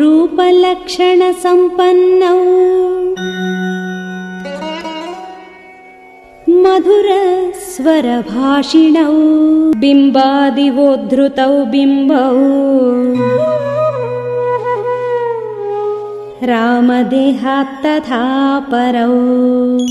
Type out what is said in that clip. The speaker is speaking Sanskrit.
रूपलक्षणसम्पन्नौ। मधुरस्वरभाषिणौ। बिम्बादिवोद्धृतौ बिम्बौ। रामदेहात्तथा परौ।